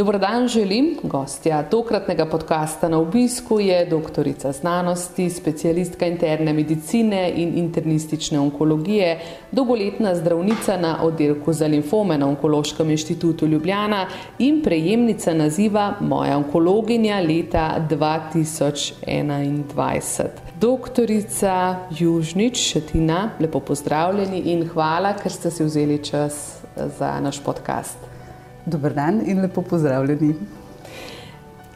Dobrodan želim. Gostja tokratnega podcasta na obisku je doktorica znanosti, specialistka interne medicine in internistične onkologije, dolgoletna zdravnica na oddelku za limfome na Onkološkem inštitutu Ljubljana in prejemnica naziva Moja onkologinja leta 2021. Doktorica Južnič Šetina, lepo pozdravljeni in hvala, ker ste si vzeli čas za naš podcast. Dober dan in lepo pozdravljeni.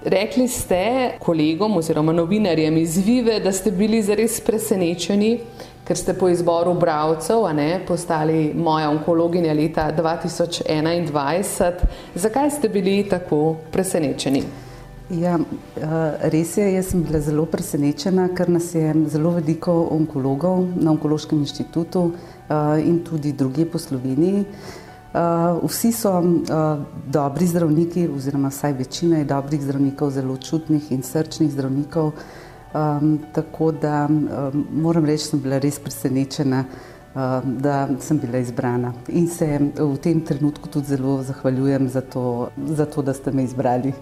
Rekli ste kolegom oziroma novinarjem iz Vive, da ste bili zares presenečeni, ker ste po izboru bralcev ne, postali moja onkologinja leta 2021. Zakaj ste bili tako presenečeni? Ja, res je, jaz sem bila zelo presenečena, ker nas je zelo veliko onkologov na Onkološkem inštitutu in tudi druge po Sloveniji. Uh, vsi so uh, dobri zdravniki, oziroma vsaj večina je dobrih zdravnikov, zelo čutnih in srčnih zdravnikov. Tako da moram reči, da sem bila res presenečena, da sem bila izbrana. In se v tem trenutku tudi zelo zahvaljujem za to, za to, da ste me izbrali.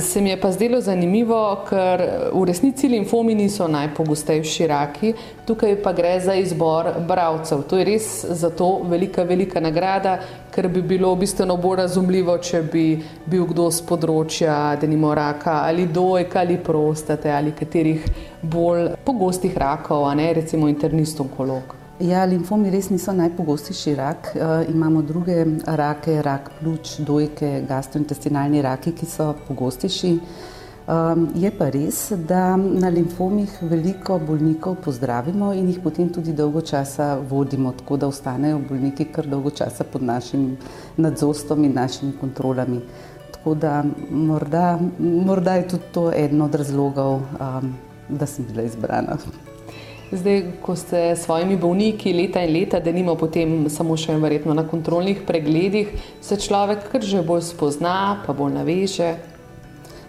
Se mi je pa zdelo zanimivo, ker v resnici limfomi niso najpogostejši raki, tukaj pa gre za izbor bravcev. To je res zato velika, velika nagrada, ker bi bilo bistveno bolj razumljivo, če bi bil kdo z področja, da nima raka ali dojka ali prostate ali katerih bolj pogostih rakov, a ne recimo internist onkolog. Ja, limfomi res niso najpogostejši rak. E, imamo druge rake, rak pljuč, dojke, gastrointestinalni raki, ki so pogostejši. E, je pa res, da na limfomih veliko bolnikov pozdravimo in jih potem tudi dolgo časa vodimo, tako da ostanejo bolniki kar dolgo časa pod našim nadzorstvom in našimi kontrolami. Tako da morda, morda je tudi to eden od razlogov, um, da sem bila izbrana. Zdaj, ko ste s svojimi bolniki leta in leta, da nima potem samo še verjetno na kontrolnih pregledih, se človek kar že bolj spozna, pa bolj naveže.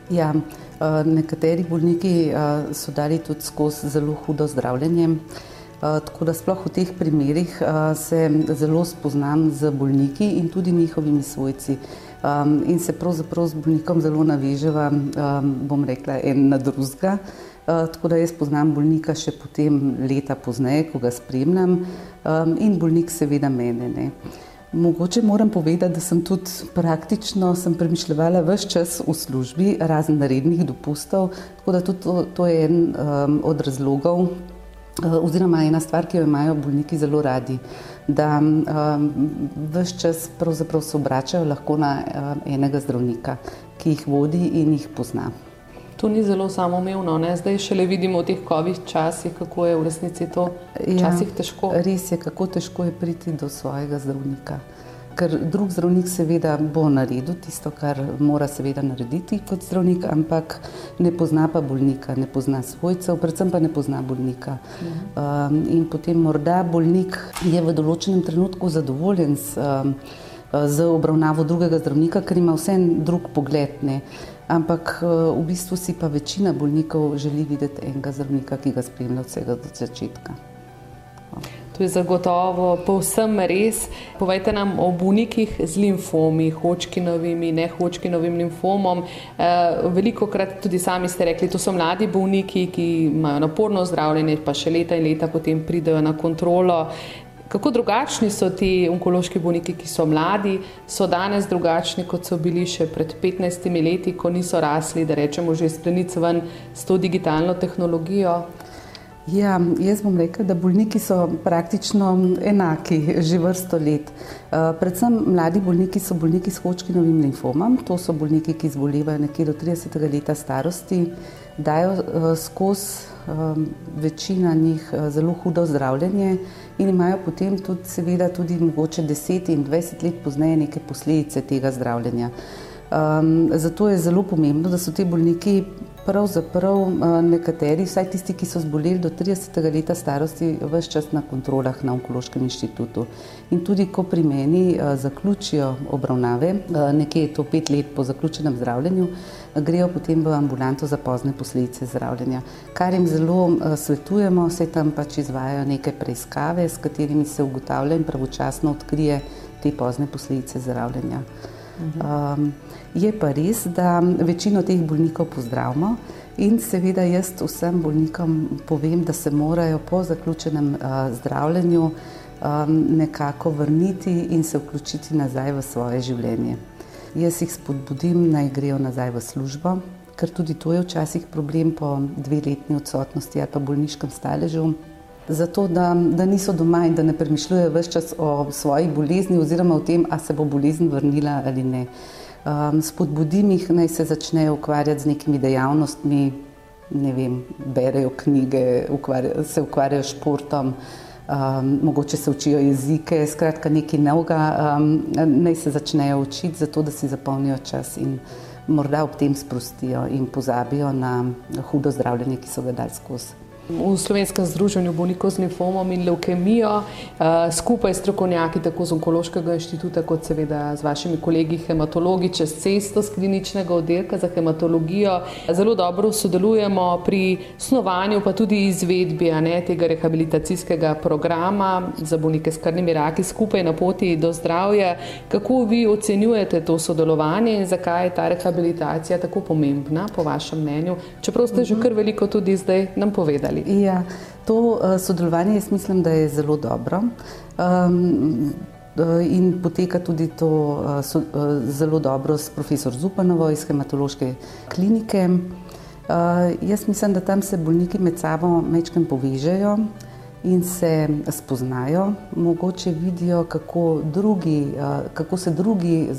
Ja, eh, nekateri bolniki eh, so dali tudi skozi zelo hudo zdravljenje. Eh, tako da sploh v teh primerih se zelo spoznam z bolniki in tudi njihovimi svojci. In se pravzaprav z bolnikom zelo naveževa, bom rekla, en na drugega. Eh, tako da jaz poznam bolnika še potem leta pozneje, ko ga spremljam in bolnik seveda mene. Ne. Mogoče moram povedati, da sem tudi praktično sem premišljala vse čas v službi, razen narednih dopustov, tako da tudi to, to je en um, od razlogov, uh, oziroma ena stvar, ki jo imajo bolniki zelo radi, da um, vse čas pravzaprav se obračajo lahko na um, enega zdravnika, ki jih vodi in jih pozna. To ni zelo samoumevno, ne? zdaj šele vidimo v teh kovih časih, kako je v resnici to včasih ja, težko. Res je, kako težko je priti do svojega zdravnika. Ker drug zdravnik seveda bo naredil tisto, kar mora seveda narediti kot zdravnik, ampak ne pozna pa bolnika, ne pozna svojcev, predvsem pa ne pozna bolnika. Um, in potem morda bolnik je v določenem trenutku zadovoljen s, um, z obravnavo drugega zdravnika, ker ima vse drug pogled. Ne ampak eh, v bistvu si pa večina bolnikov želi videti enega zdravnika, ki ga spremlja od vsega do začetka. To je zagotovo povsem res. Povejte nam o bolnikih z limfomi, hočkinovimi, ne hočkinovim limfomom. Eh, Veliko krat tudi sami ste rekli, to so mladi bolniki, ki imajo naporno zdravljenje, pa še leta in leta potem pridejo na kontrolo. Kako drugačni so ti onkološki bolniki, ki so mladi, so danes drugačni, kot so bili še pred 15 leti, ko niso rasli, da rečemo, že splenic ven s to digitalno tehnologijo? Ja, jaz bom rekel, da bolniki so praktično enaki že vrsto let. Uh, predvsem mladi bolniki so bolniki s hočkinovim limfomom, to so bolniki, ki zbolevajo nekje do 30. leta starosti. Dajo skozi večina njih zelo hudo zdravljenje in imajo potem tudi, seveda, tudi mogoče 10 in 20 let pozneje neke posledice tega zdravljenja. Um, zato je zelo pomembno, da so ti bolniki pravzaprav nekateri, vsaj tisti, ki so zboleli do 30. leta starosti, vse čas na kontrolah na Onkološkem inštitutu. In tudi, ko pri meni zaključijo obravnave, nekje je to pet let po zaključenem zdravljenju, grejo potem v ambulanto za pozne posledice zdravljenja. Kar jim zelo svetujemo, se tam pač izvajajo neke preiskave, s katerimi se ugotavlja in pravočasno odkrije te pozne posledice zdravljenja. Um, je pa res, da večino teh bolnikov pozdravimo in seveda jaz vsem bolnikom povem, da se morajo po zaključenem uh, zdravljenju um, nekako vrniti in se vključiti nazaj v svoje življenje. Jaz jih spodbudim, naj grejo nazaj v službo, ker tudi to je včasih problem po dveletni odsotnosti ali pa bolniškem staležu. Zato, da, da niso doma in da ne premišljujejo vse čas o svoji bolezni, oziroma o tem, ali se bo bolezen vrnila ali ne. Um, spodbudim jih, naj se začnejo ukvarjati z nekimi dejavnostmi, ne vem, berejo knjige, ukvarja, se ukvarjajo s športom, um, mogoče se učijo jezike, skratka, nekaj novega, um, naj se začnejo učiti, zato da si zapolnijo čas in morda ob tem sprostijo in pozabijo na hudo zdravljenje, ki so ga dali skozi v Slovenskem združenju bolnikov z limfomom in leukemijo, eh, skupaj s strokovnjaki tako z Onkološkega inštituta, kot seveda z vašimi kolegi hematologi čez cesto z kliničnega oddelka za hematologijo. Zelo dobro sodelujemo pri snovanju, pa tudi izvedbi ne, tega rehabilitacijskega programa za bolnike s krvnimi raki skupaj na poti do zdravja. Kako vi ocenjujete to sodelovanje in zakaj je ta rehabilitacija tako pomembna, po vašem mnenju, čeprav ste že kar veliko tudi zdaj nam povedali? Sodelovali? Ja, to uh, sodelovanje jaz mislim, da je zelo dobro. Um, In poteka tudi to uh, so, zelo dobro s profesor Zupanovo iz hematološke klinike. Jaz mislim, da tam se bolniki med sabo mečkem povežejo in se spoznajo, mogoče vidijo, kako, drugi, kako se drugi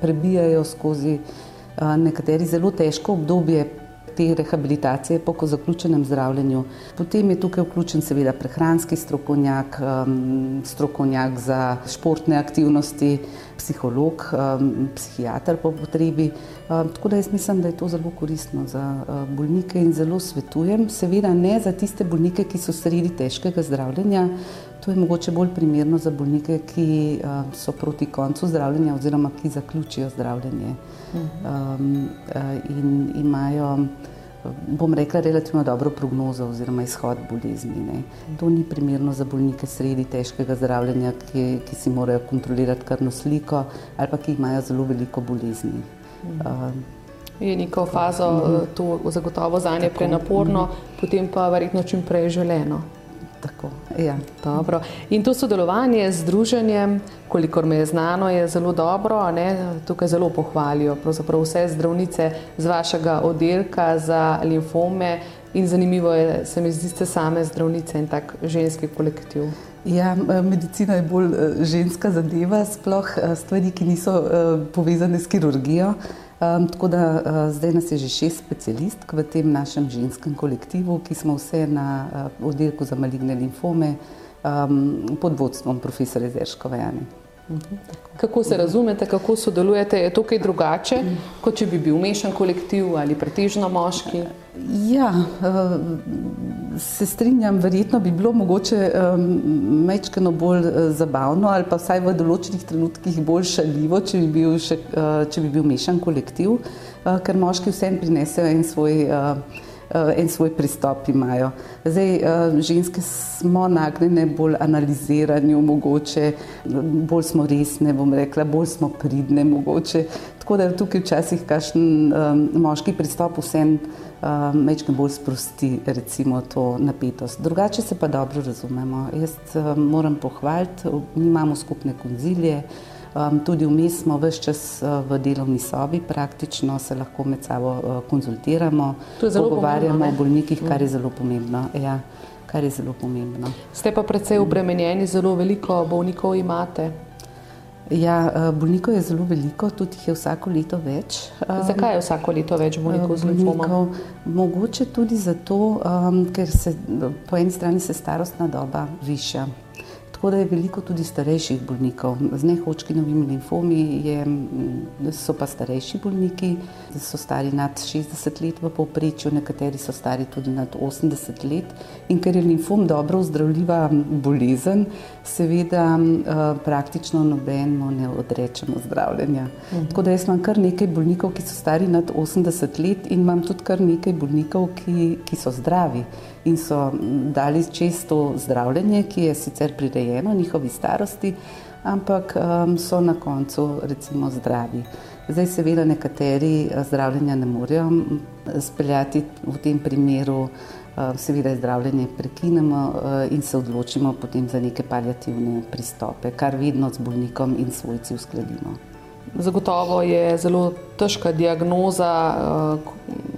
prebijajo skozi nekateri zelo težko obdobje te rehabilitacije po zaključenem zdravljenju. Potem je tukaj vključen seveda prehranski strokovnjak, um, strokovnjak za športne aktivnosti, psiholog, psihiater po potrebi. Tako da jaz mislim, da je to zelo koristno za bolnike in zelo svetujem. Seveda ne za tiste bolnike, ki so sredi težkega zdravljenja. To je mogoče bolj primerno za bolnike, ki so proti koncu zdravljenja oziroma ki zaključijo zdravljenje um, uh, in imajo, bom rekla, relativno dobro prognozo oziroma izhod bolezni. Ne. To ni primerno za bolnike sredi težkega zdravljenja, ki, ki si morajo kontrolirati krvno sliko ali pa ki imajo zelo veliko bolezni. Uh, Je neko fazo, to zagotovo za nje prenaporno, potem pa verjetno čim prej želeno. Tako, ja. In to sodelovanje z združenjem, kolikor me je znano, je zelo dobro. Ne? Tukaj zelo pohvalijo vse zdravnice z vašega oddelka za limfome. In zanimivo je, se mi zdi, da ste same zdravnice in tak ženski kolektiv. Ja, medicina je bolj eh, ženska zadeva, sploh eh, stvari, ki niso eh, povezane s kirurgijo. Um, tako da uh, zdaj nas je že šest specialistk v tem našem ženskem kolektivu, ki smo vse na uh, oddelku za maligne limfome um, pod vodstvom profesora Zerškova Jane. Kako se razumete, kako sodelujete? Je to kaj drugače, kot če bi bil mešan kolektiv ali pretežno moški? Ja, eh, se strinjam, verjetno bi bilo mogoče mečkano bolj eh, zabavno ali pa vsaj v določenih trenutkih bolj šaljivo, če bi bil, še, eh, če bi bil mešan kolektiv, ker moški vsem prinesejo en svoj en svoj pristop imajo. Zdaj, ženske smo nagnjene bolj analiziranju, mogoče bolj smo resne, bom rekla, bolj smo pridne, mogoče. Tako da tukaj včasih kakšen moški pristop vsem mečkim bolj sprosti recimo to napetost. Drugače se pa dobro razumemo. Jaz moram pohvaliti, mi imamo skupne konzilije, tudi vmes smo vse čas v delovni sobi, praktično se lahko med sabo konzultiramo, pogovarjamo o bolnikih, kar je zelo pomembno. Ja, kar je zelo pomembno. Ste pa precej obremenjeni, zelo veliko bolnikov imate. Ja, eh, bolnikov je zelo veliko, tudi jih je vsako leto več. Zakaj je vsako leto več bolnikov z limfomom? Mogoče tudi zato, um, ker se po eni strani se starostna doba viša. Tako da je veliko tudi starejših bolnikov. Z nehočkinovimi limfomi je, so pa starejši bolniki, so stari nad 60 let v povprečju, nekateri so stari tudi nad 80 let. In ker je limfom dobro zdravljiva bolezen, seveda praktično nobeno ne odrečemo zdravljenja. Mhm. Tako da jaz imam kar nekaj bolnikov, ki so stari nad 80 let in imam tudi kar nekaj bolnikov, ki, ki so zdravi in so dali čez to zdravljenje, ki je sicer prirejeno njihovi starosti, ampak um, so na koncu recimo zdravi. Zdaj seveda nekateri uh, zdravljenja ne morejo speljati v tem primeru, uh, seveda zdravljenje prekinemo uh, in se odločimo potem za neke palijativne pristope, kar vedno z bolnikom in svojci uskladimo. Zagotovo je zelo težka diagnoza,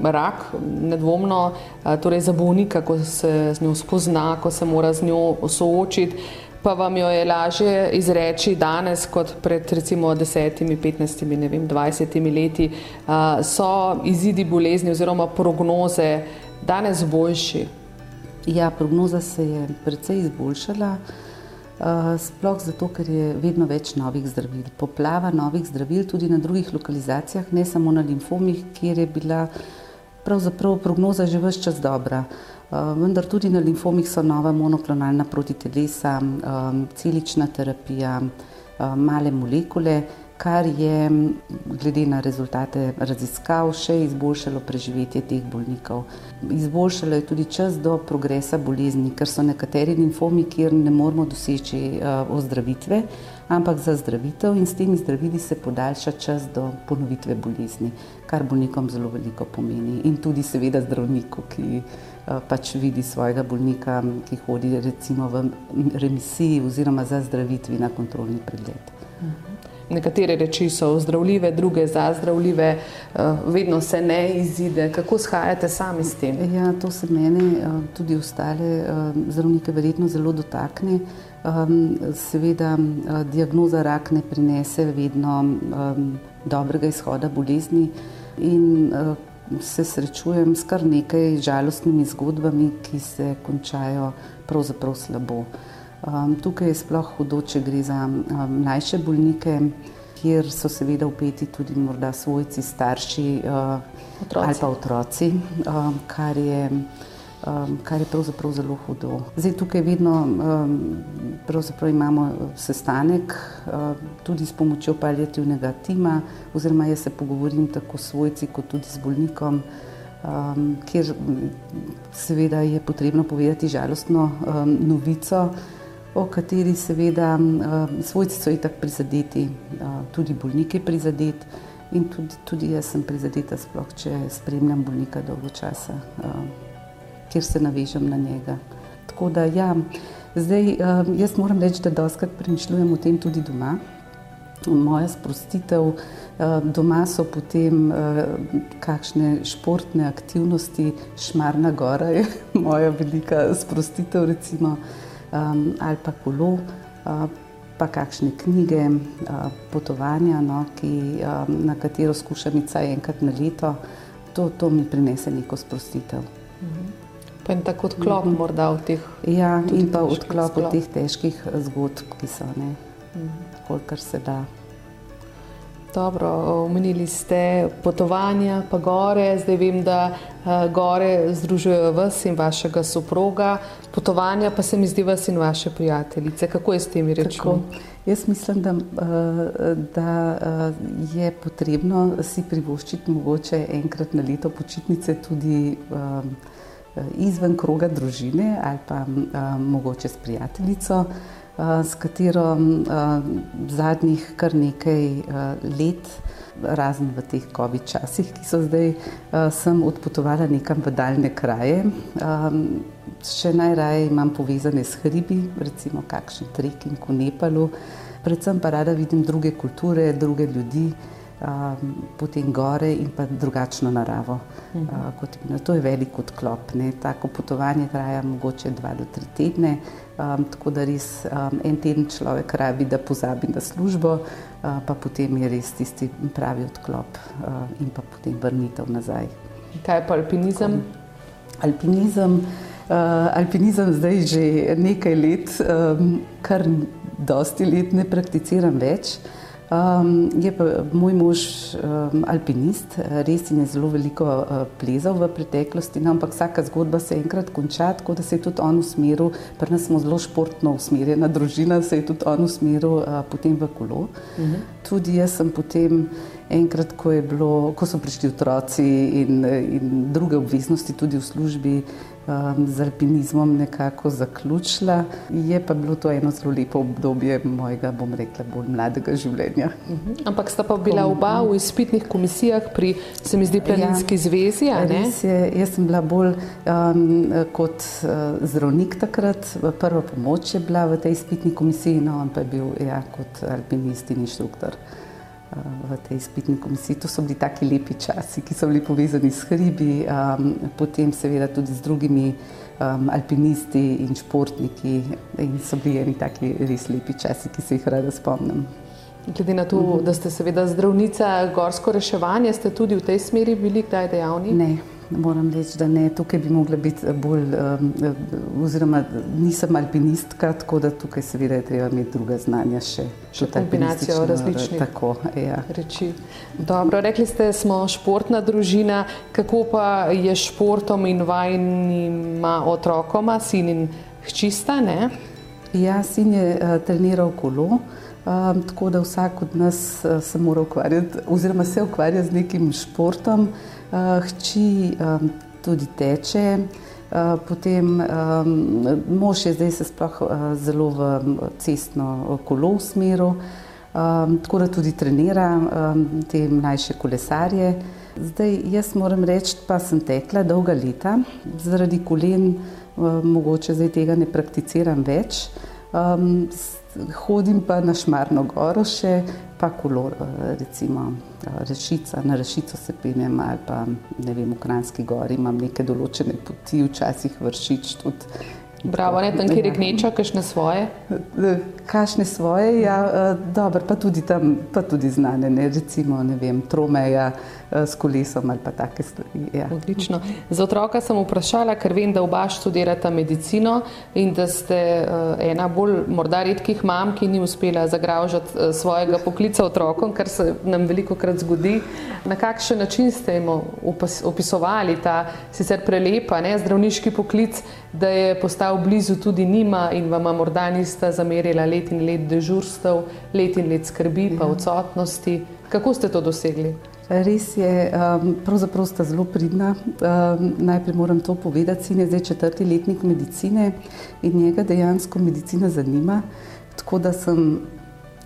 uh, rak, nedvomno, uh, torej za bolnika, ko se z njo spozna, ko se mora z njo soočiti. Pa vam jo je lažje izreči danes, kot pred recimo desetimi, petnajstimi, ne vem, dvajsetimi leti. Uh, so izidi bolezni oziroma prognoze danes boljši? Ja, prognoza se je precej izboljšala. Eh, sploh zato, ker je vedno več novih zdravil. Poplava novih zdravil tudi na drugih lokalizacijah, ne samo na limfomih, kjer je bila pravzaprav prognoza že vse čas dobra. Eh, vendar tudi na limfomih so nova monoklonalna protitelesa, eh, celična terapija, male molekule, kar je glede na rezultate raziskav še izboljšalo preživetje teh bolnikov. Izboljšalo je tudi čas do progresa bolezni, ker so nekateri limfomi, kjer ne moramo doseči uh, ozdravitve, ampak za zdravitev in s temi zdravili se podaljša čas do ponovitve bolezni, kar bolnikom zelo veliko pomeni in tudi seveda zdravniku, ki uh, pač vidi svojega bolnika, ki hodi recimo v remisiji oziroma za zdravitvi na kontrolni pregled. Mhm nekatere reči so zdravljive, druge za zdravljive, eh, vedno se ne izide. Kako shajate sami s tem? Ja, to se mene, eh, tudi ostale eh, zdravnike, verjetno zelo dotakne. Seveda, diagnoza rak ne prinese vedno dobrega izhoda bolezni se srečujem s kar nekaj žalostnimi zgodbami, ki se končajo pravzaprav slabo. Um, tukaj je sploh hudo, če gre za um, mlajše bolnike, kjer so seveda upeti tudi morda svojci, starši uh, ali pa otroci, um, kar, je, kar je pravzaprav zelo hudo. Zdaj tukaj vedno imamo sestanek uh, tudi s pomočjo palijativnega tima, oziroma jaz se pogovorim tako s svojci kot tudi s bolnikom. Um, ker seveda je potrebno povedati žalostno um, novico, o kateri seveda uh, svojci so itak prizadeti, uh, tudi bolniki prizadeti in tudi, tudi jaz sem prizadeta, sploh če spremljam bolnika dolgo časa, uh, kjer se navežem na njega. Tako da ja, zdaj jaz moram reči, da doskrat premišljujem o tem tudi doma. Moja sprostitev, doma so potem kakšne športne aktivnosti, šmarna gora je moja velika sprostitev recimo um, ali pa kolo, uh, pa kakšne knjige, uh, potovanja, no, ki, um, na katero skušam iti enkrat na leto, to, to mi prinese neko sprostitev. Mhm. Pa in tako odklop, -hmm. morda v teh. Ja, in pa odklop od teh težkih zgodb, ki so ne, -hmm. kolikor se da. Dobro, omenili ste potovanja, pa gore. Zdaj vem, da uh, gore združujejo vas in vašega soproga, potovanja pa se mi zdi vas in vaše prijateljice. Kako je s temi rečmi? Jaz mislim, da, uh, da uh, je potrebno si privoščiti mogoče enkrat na leto počitnice tudi izven kroga družine ali pa mogoče s prijateljico. Uh, s katero zadnjih kar nekaj let, razen v teh COVID časih, ki so zdaj, sem odpotovala nekam v daljne kraje. Še najraje imam povezane s hribi, recimo kakšen trekking v Nepalu, predvsem pa rada vidim druge kulture, druge ljudi, potem gore in pa drugačno naravo. Mhm. To je velik odklop. Ne. Tako potovanje traja mogoče dva do tri tedne, Um, tako da res um, en teden človek rabi, da pozabi na službo, uh, pa potem je res tisti pravi odklop uh, in pa potem vrnitev nazaj. Kaj je pa alpinizem? Alpinizem, uh, alpinizem zdaj že nekaj let, um, kar dosti let ne prakticiram več. Um, je pa moj mož um, alpinist, res je zelo veliko uh, plezal v preteklosti, no, ampak vsaka zgodba se enkrat konča, tako da se je tudi on usmeril, pri nas smo zelo športno usmerjena družina, se je tudi on usmeril uh, potem v kolo. Uh mhm. -huh. Tudi jaz sem potem enkrat, ko, bilo, ko so prišli otroci in, in druge obveznosti tudi v službi, um, z alpinizmom nekako zaključila. Je pa bilo to eno zelo lepo obdobje mojega, bom rekla, bolj mladega življenja. Uh mhm. -huh. Ampak sta pa bila oba v izpitnih komisijah pri, se mi zdi, Planinski ja, zvezi. Je, jaz sem bila bolj um, kot uh, zdravnik takrat, prva pomoč je bila v tej izpitni komisiji, no on pa je bil ja, kot alpinist in inštruktor v tej izpitni komisiji. To so bili taki lepi časi, ki so bili povezani s hribi, um, potem seveda tudi z drugimi um, alpinisti in športniki. In so bili eni taki res lepi časi, ki se jih rada spomnim. Glede na to, uh. -huh. da ste seveda zdravnica gorsko reševanje, ste tudi v tej smeri bili kdaj dejavni? Ne, moram reči, da ne. Tukaj bi mogla biti bolj, um, oziroma nisem alpinistka, tako da tukaj seveda je treba imeti druga znanja še. Še kombinacijo različnih tako, ja. reči. Dobro, rekli ste, smo športna družina. Kako pa je športom in vajnima otrokoma, sin in hčista, ne? Ja, sin je uh, treniral kolo. Um, tako da vsak od nas uh, se mora ukvarjati, oziroma se ukvarja z nekim športom. Uh, Eh, hči tudi teče. Uh, potem mož je zdaj se sploh uh, zelo v cestno kolo usmeril, tako da tudi trenira te mlajše kolesarje. Zdaj jaz moram reči, pa sem tekla dolga leta, zaradi kolen mogoče zdaj tega ne prakticiram več. Um, hodim pa na Šmarno goro še, pa kolor, eh, recimo eh, rešica, na rešico se penjem ali pa ne vem, v Kranski gori imam neke določene poti, včasih vršič tudi. Bravo, ne tam, kjer je gneča, kakšne svoje? Kakšne svoje, ja, eh, dobro, pa tudi tam, pa tudi znane, ne, recimo, ne vem, tromeja, Eh, s kolesom ali pa take stvari. Ja. Odlično. Za otroka sem vprašala, ker vem, da oba študirata medicino in da ste uh, ena bolj morda redkih mam, ki ni uspela zagražati uh, svojega poklica otrokom, kar se nam veliko krat zgodi. Na kakšen način ste jim opisovali ta sicer prelepa ne, zdravniški poklic, da je postal blizu tudi njima in vam morda nista zamerila let in let dežurstev, let in let skrbi, pa ja. odsotnosti. Kako ste to dosegli? Res je, um, pravzaprav sta zelo pridna. Um, najprej moram to povedati, sin je zdaj četrti letnik medicine in njega dejansko medicina zanima. Tako da sem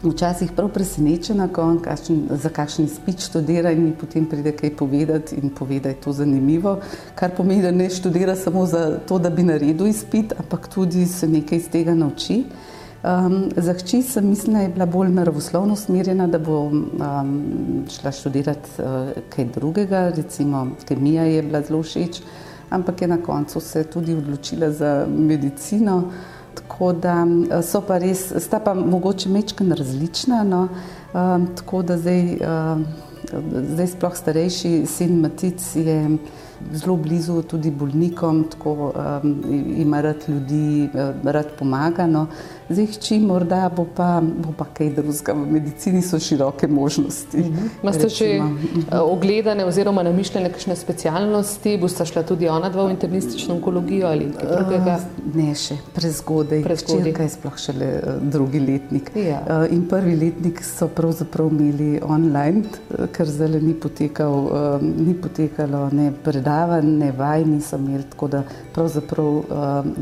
včasih prav presenečena, ko on kakšen, za kakšen spič študira in mi potem pride kaj povedati in pove, da je to zanimivo. Kar pomeni, da ne študira samo za to, da bi naredil izpit, ampak tudi se nekaj iz tega nauči. Um, za hči sem mislila, da je bila bolj naravoslovno usmerjena, da bo um, šla študirati uh, kaj drugega, recimo kemija je bila zelo všeč, ampak je na koncu se tudi odločila za medicino. Tako da so pa res, sta pa mogoče mečken različna, no, um, tako da zdaj, uh, zdaj sploh starejši sin Matic je zelo blizu tudi bolnikom, tako um, ima rad ljudi, rad pomaga. No. Zdaj, če morda bo pa, bo pa kaj drugega, v medicini so široke možnosti. Imate še uh, ogledane oziroma namišljene kakšne specialnosti, boste šla tudi ona dva v internistično onkologijo ali kaj drugega? Uh, ne, še prezgodaj. Kaj je sploh šele uh, drugi letnik. Ja. Uh, in prvi letnik so pravzaprav imeli online, ker zdaj ni, potekal, uh, ni potekalo ne predavanj, ne vaj niso imeli, tako da pravzaprav uh,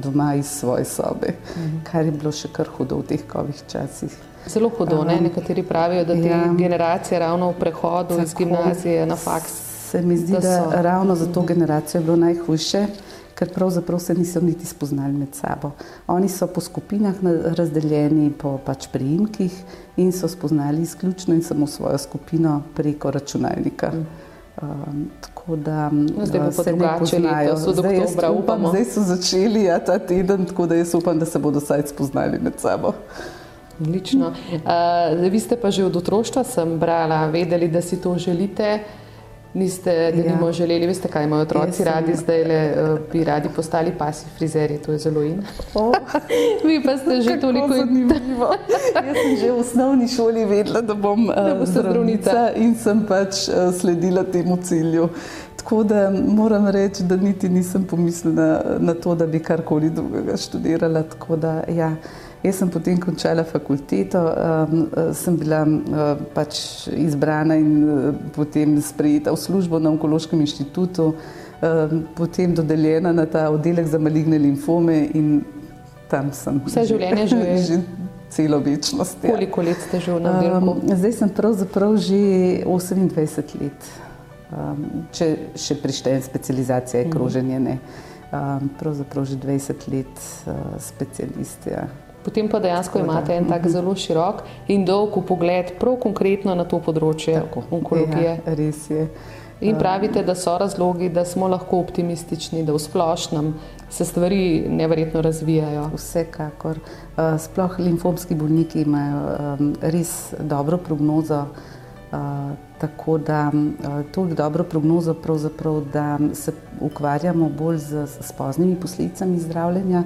doma iz svoje sobe, uh mhm. -huh. kar je bilo še kar hudo v teh kovih časih. Zelo hudo, ne? nekateri pravijo, da te ja, generacije ravno v prehodu iz gimnazije na faks. Se mi zdi, da, da ravno za to generacijo je bilo najhujše, ker pravzaprav se niso niti spoznali med sabo. Oni so po skupinah razdeljeni po pač prijimkih in so spoznali izključno in samo svojo skupino preko računalnika. Mm. Um, tako da no, zdaj se ne poznajo, zdaj, upam, zdaj so začeli ja, ta teden, tako da jaz upam, da se bodo vsaj spoznali med sabo. Odlično. Uh, vi ste pa že od otroštva, sem brala, vedeli, da si to želite. Niste, da ja. nimo želeli, veste, kaj imajo otroci sem... radi, zdaj le uh, bi radi postali pasi frizeri, to je zelo in. Oh. Vi pa ste že toliko zanimivo. Jaz sem že v osnovni šoli vedela, da bom uh, zdravnica in sem pač uh, sledila temu cilju. Tako da moram reči, da niti nisem pomislila na to, da bi karkoli drugega študirala. Tako da ja. Jaz sem potem končala fakulteto, um, sem bila uh, pač izbrana in uh, potem sprejeta v službo na Onkološkem inštitutu, uh, potem dodeljena na ta oddelek za maligne limfome in tam sem. Vse življenje že že celo večnost. Ja. Koliko let ste že v oddelku? Um, zdaj sem pravzaprav že 28 let, um, če še prištejem specializacije, mhm. kroženje ne. Um, pravzaprav že 20 let uh, specialist. Ja. Potem pa dejansko imate en tak zelo širok in dolg pogled, prav konkretno na to področje Tako. onkologije. Ja, res je. In pravite, da so razlogi, da smo lahko optimistični, da v splošnem se stvari neverjetno razvijajo. Vsekakor. Uh, sploh limfomski bolniki imajo res dobro prognozo. Tako da to je dobro prognozo, da se ukvarjamo bolj z, z poznimi posledicami zdravljenja,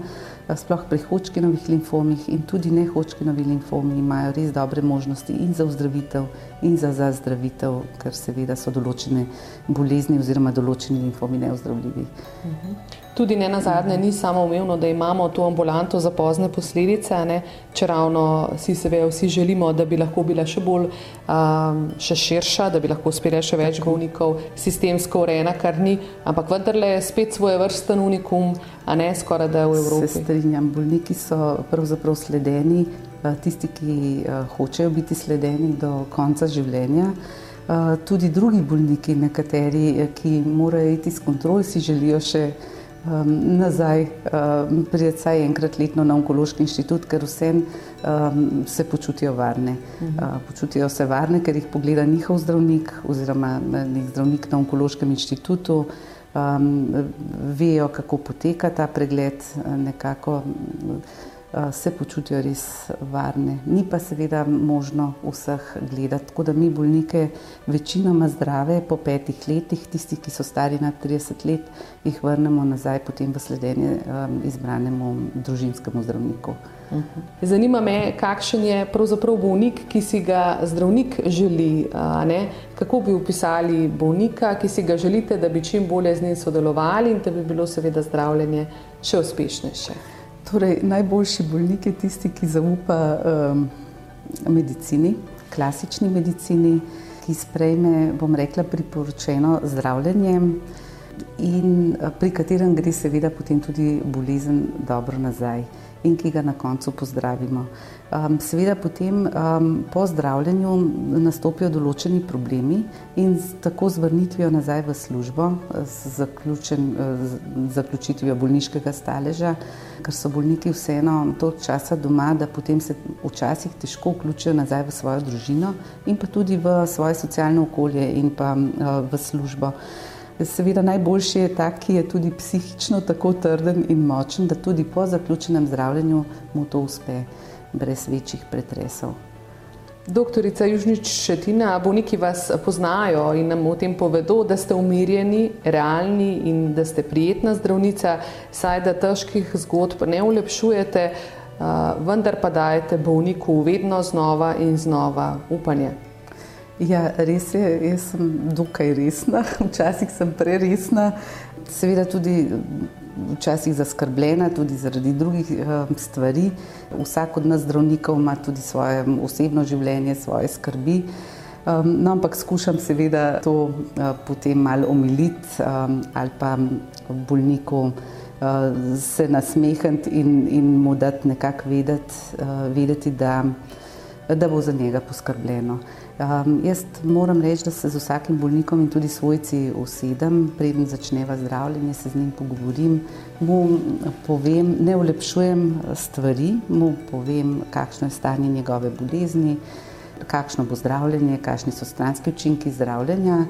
sploh pri hočkinovih limfomih in tudi ne hočkinovi limfomi imajo res dobre možnosti in za ozdravitev in za zazdravitev, ker seveda so določene bolezni oziroma določeni limfomi neozdravljivi. Tudi ne na zadnje ni samo umevno, da imamo to ambulanto za pozne posledice, ne? če ravno si seveda vsi želimo, da bi lahko bila še bolj um, še širša, da bi lahko uspela še več bolnikov, sistemsko urejena, kar ni, ampak vendarle je spet svoje vrsten unikum, a ne skoraj da v Evropi. Se strinjam, bolniki so pravzaprav sledeni, eh, tisti, ki eh, hočejo biti sledeni do konca življenja. Eh, tudi drugi bolniki, nekateri, ki morajo iti s kontrol, si želijo še um, nazaj, um, priti vsaj enkrat letno na onkološki inštitut, ker vsem um, se počutijo varne. Uh -huh. uh, počutijo se varne, ker jih pogleda njihov zdravnik oziroma nek zdravnik na onkološkem inštitutu um, vejo, kako poteka ta pregled, nekako uh, se počutijo res varne. Ni pa seveda možno vseh gledati, tako da mi bolnike večinoma zdrave po petih letih, tisti, ki so stari nad 30 let, jih vrnemo nazaj potem v sledenje um, izbranemu družinskemu zdravniku. Zanima me, kakšen je pravzaprav bolnik, ki si ga zdravnik želi. Kako bi upisali bolnika, ki si ga želite, da bi čim bolje z njim sodelovali in da bi bilo seveda zdravljenje še uspešnejše? Torej, najboljši bolnik je tisti, ki zaupa um, medicini, klasični medicini, ki sprejme, bom rekla, priporočeno zdravljenje in pri katerem gre seveda potem tudi bolezen dobro nazaj in ki ga na koncu pozdravimo. Um, seveda potem um, po zdravljenju nastopijo določeni problemi in tako z vrnitvijo nazaj v službo, z, zaključen, z zaključitvijo bolniškega staleža, ker so bolniki vseeno toliko časa doma, da potem se včasih težko vključijo nazaj v svojo družino in pa tudi v svoje socialno okolje in pa uh, v službo. Seveda najboljši je ta, ki je tudi psihično tako trden in močen, da tudi po zaključenem zdravljenju mu to uspe brez večjih pretresov. Doktorica Južnič Šetina, bolniki vas poznajo in nam o tem povedo, da ste umirjeni, realni in da ste prijetna zdravnica, saj da težkih zgodb ne ulepšujete, vendar pa dajete bolniku vedno znova in znova upanje. Ja, res je, jaz sem dokaj resna, včasih sem preresna, seveda tudi včasih zaskrbljena, tudi zaradi drugih uh, stvari. Vsak od nas zdravnikov ima tudi svoje osebno življenje, svoje skrbi. Um, no, ampak skušam seveda to uh, potem malo omiliti um, ali pa bolniku uh, se nasmehniti in, in mu dati nekako vedeti, vedeti da, da bo za njega poskrbljeno. Um, jaz moram reči, da se z vsakim bolnikom in tudi svojci usedem, preden začneva zdravljenje, se z njim pogovorim, mu povem, ne ulepšujem stvari, mu povem, kakšno je stanje njegove bolezni, kakšno bo zdravljenje, kakšni so stranski učinki zdravljenja.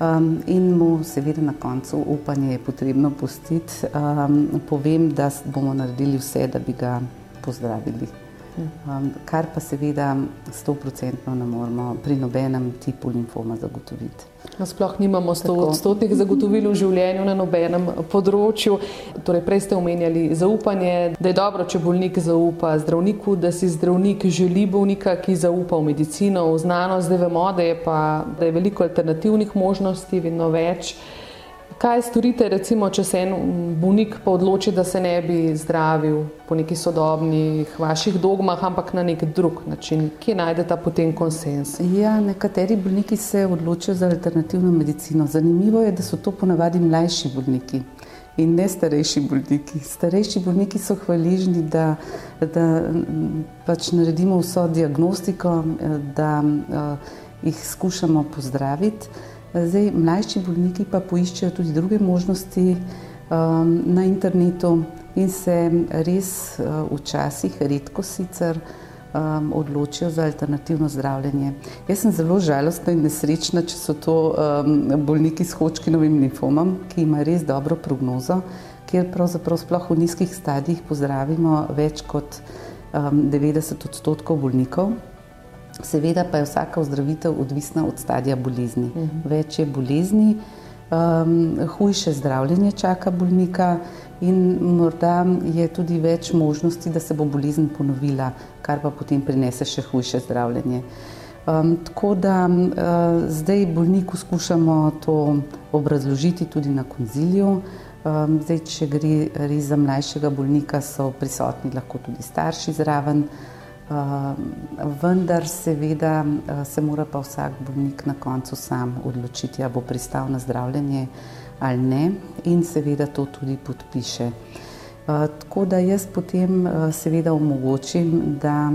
Um, in mu seveda na koncu upanje je potrebno pustiti. Um, povem, da bomo naredili vse, da bi ga pozdravili. Um, kar pa seveda 100% ne moremo pri nobenem tipu limfoma zagotoviti. Nasploh nimamo 100% zagotovil v življenju na nobenem področju. Torej, prej ste omenjali zaupanje, da je dobro, če bolnik zaupa zdravniku, da si zdravnik želi bolnika, ki zaupa v medicino, v znanost. Zdaj vemo, da je, pa, da je veliko alternativnih možnosti, vedno več. Kaj storite, recimo, če se en bolnik odloči, da se ne bi zdravil po nekih sodobnih vaših dogmah, ampak na nek drug način? Kje najdete potem konsens? Ja, nekateri bolniki se odločijo za alternativno medicino. Zanimivo je, da so to ponavadi mlajši bolniki. In ne starejši bolniki. Starejši bolniki so hvaležni, da, da pač naredimo vso diagnostiko, da uh, jih skušamo pozdraviti. Zdaj, mlajši bolniki pa poiščejo tudi druge možnosti um, na internetu in se res uh, včasih, redko sicer, um, odločijo za alternativno zdravljenje. Jaz sem zelo žalostna in nesrečna, če so to um, bolniki s hočkinovim limfomom, ki ima res dobro prognozo, kjer pravzaprav sploh v nizkih stadijih pozdravimo več kot um, 90 odstotkov bolnikov. Seveda pa je vsaka ozdravitev odvisna od stadija bolezni. Uh mhm. -huh. Več je bolezni, um, hujše zdravljenje čaka bolnika in morda je tudi več možnosti, da se bo bolezen ponovila, kar pa potem prinese še hujše zdravljenje. Um, tako da uh, zdaj bolniku skušamo to obrazložiti tudi na konziliju. Um, zdaj, če gre res za mlajšega bolnika, so prisotni lahko tudi starši zraven. Uh, vendar, seveda, uh, se mora pa vsak bolnik na koncu sam odločiti, ali bo pristal na zdravljenje ali ne, in seveda to tudi podpiše. Uh, tako da jaz potem uh, seveda omogočim, da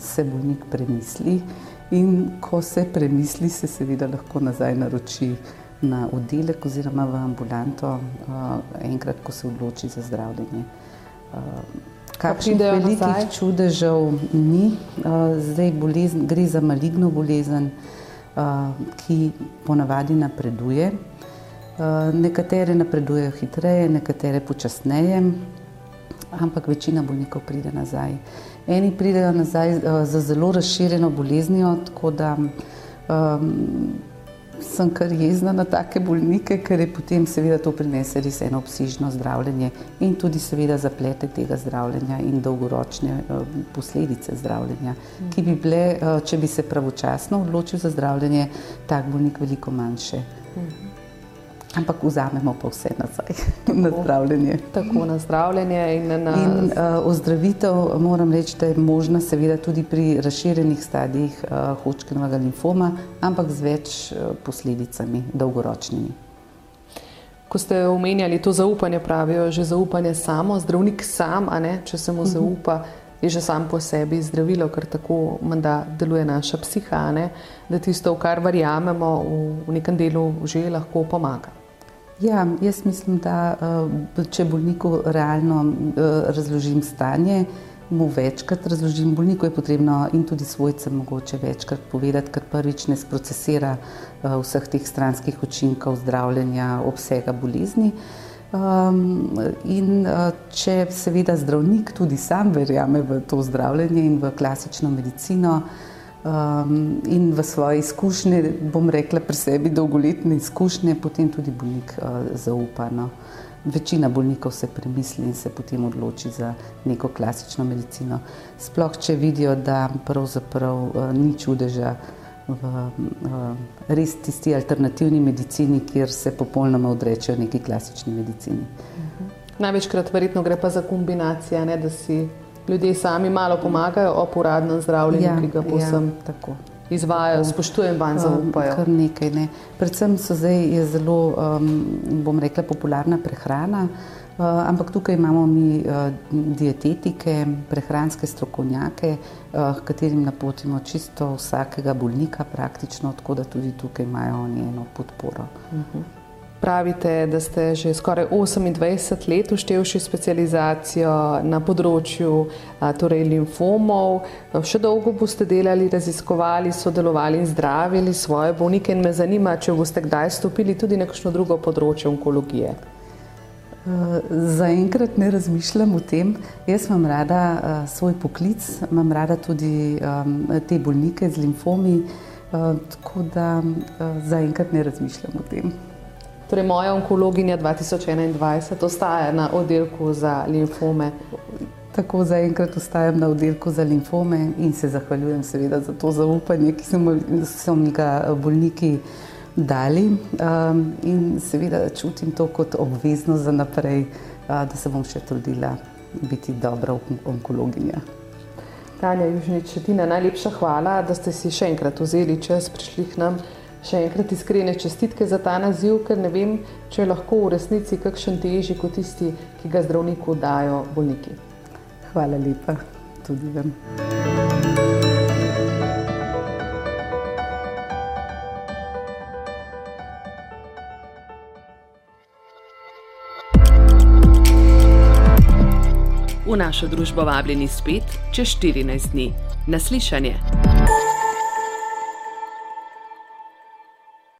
se bolnik premisli, in ko se premisli, se seveda lahko nazaj naroči na oddelek oziroma v ambulanto, enkrat, ko se odloči za zdravljenje. Kakšnih velikih nazaj? čudežev ni. Uh, zdaj bolezen, gre za maligno bolezen, uh, ki ponavadi napreduje. Uh, nekatere napredujejo hitreje, nekatere počasneje, ampak večina bolnikov pride nazaj. Eni pridejo nazaj za zelo razširjeno boleznijo, tako da um, sem kar jezna na take bolnike, ker je potem seveda to prinese res eno obsežno zdravljenje in tudi seveda zaplete tega zdravljenja in dolgoročne uh, posledice zdravljenja, ki bi bile, uh, če bi se pravočasno odločil za zdravljenje, tak bolnik veliko manjše. Ampak vzamemo pa vse nazaj tako, na zdravljenje. Tako na zdravljenje in na in, uh, ozdravitev. Moram reči, da je možna seveda tudi pri razširjenih stadijih uh, hočkinovega limfoma, ampak z več uh, posledicami, dolgoročnimi. Ko ste omenjali to zaupanje, pravijo že zaupanje samo, zdravnik sam, ne, če se mu mhm. zaupa, je že sam po sebi zdravilo, ker tako menda deluje naša psiha, ne, da tisto, v kar verjamemo, v, v nekem delu že lahko pomaga. Ja, jaz mislim, da eh, če bolniku realno eh, razložim stanje, mu večkrat razložim, bolniku je potrebno in tudi svojcem mogoče večkrat povedati, ker prvič ne sprocesira eh, vseh teh stranskih učinkov zdravljenja, obsega bolezni. Um, in če seveda zdravnik tudi sam verjame v to zdravljenje in v klasično medicino, uh, um, in v svoje izkušnje, bom rekla, pri sebi dolgoletne izkušnje, potem tudi bolnik uh, zaupa. No. Večina bolnikov se premisli in se potem odloči za neko klasično medicino. Sploh, če vidijo, da pravzaprav uh, ni čudeža v uh, res tisti alternativni medicini, kjer se popolnoma odrečejo neki klasični medicini. Uh -huh. Največkrat verjetno gre pa za kombinacijo, da si ljudje sami malo pomagajo ob uradnem zdravljenju, ja, ki ga posem ja, izvajajo, spoštujem van, zaupajo. Kar nekaj, ne. Predvsem so zdaj zelo, um, bom rekla, popularna prehrana, uh, ampak tukaj imamo mi uh, dietetike, prehranske strokovnjake, uh, katerim napotimo čisto vsakega bolnika praktično, tako da tudi tukaj imajo oni eno podporo. Uh mhm. -huh. Pravite, da ste že skoraj 28 let uštevši specializacijo na področju torej limfomov. Še dolgo boste delali, raziskovali, sodelovali in zdravili svoje bolnike in me zanima, če boste kdaj stopili tudi na kakšno drugo področje onkologije. Zaenkrat ne razmišljam o tem. Jaz imam rada svoj poklic, imam rada tudi te bolnike z limfomi, tako da zaenkrat ne razmišljam o tem. Torej, moja onkologinja 2021 ostaja na oddelku za limfome. Tako zaenkrat ostajam na oddelku za limfome in se zahvaljujem seveda za to zaupanje, ki so mi ga bolniki dali. In seveda čutim to kot obveznost za naprej, da se bom še trudila biti dobra onkologinja. Tanja Južnič, Tina, najlepša hvala, da ste si še enkrat vzeli čas, prišli k nam. Še enkrat iskrene čestitke za ta naziv, ker ne vem, če je lahko v resnici kakšen težji kot tisti, ki ga zdravniku dajo bolniki. Hvala lepa tudi vam. V našo družbo vabljeni spet čez 14 dni. Naslišanje.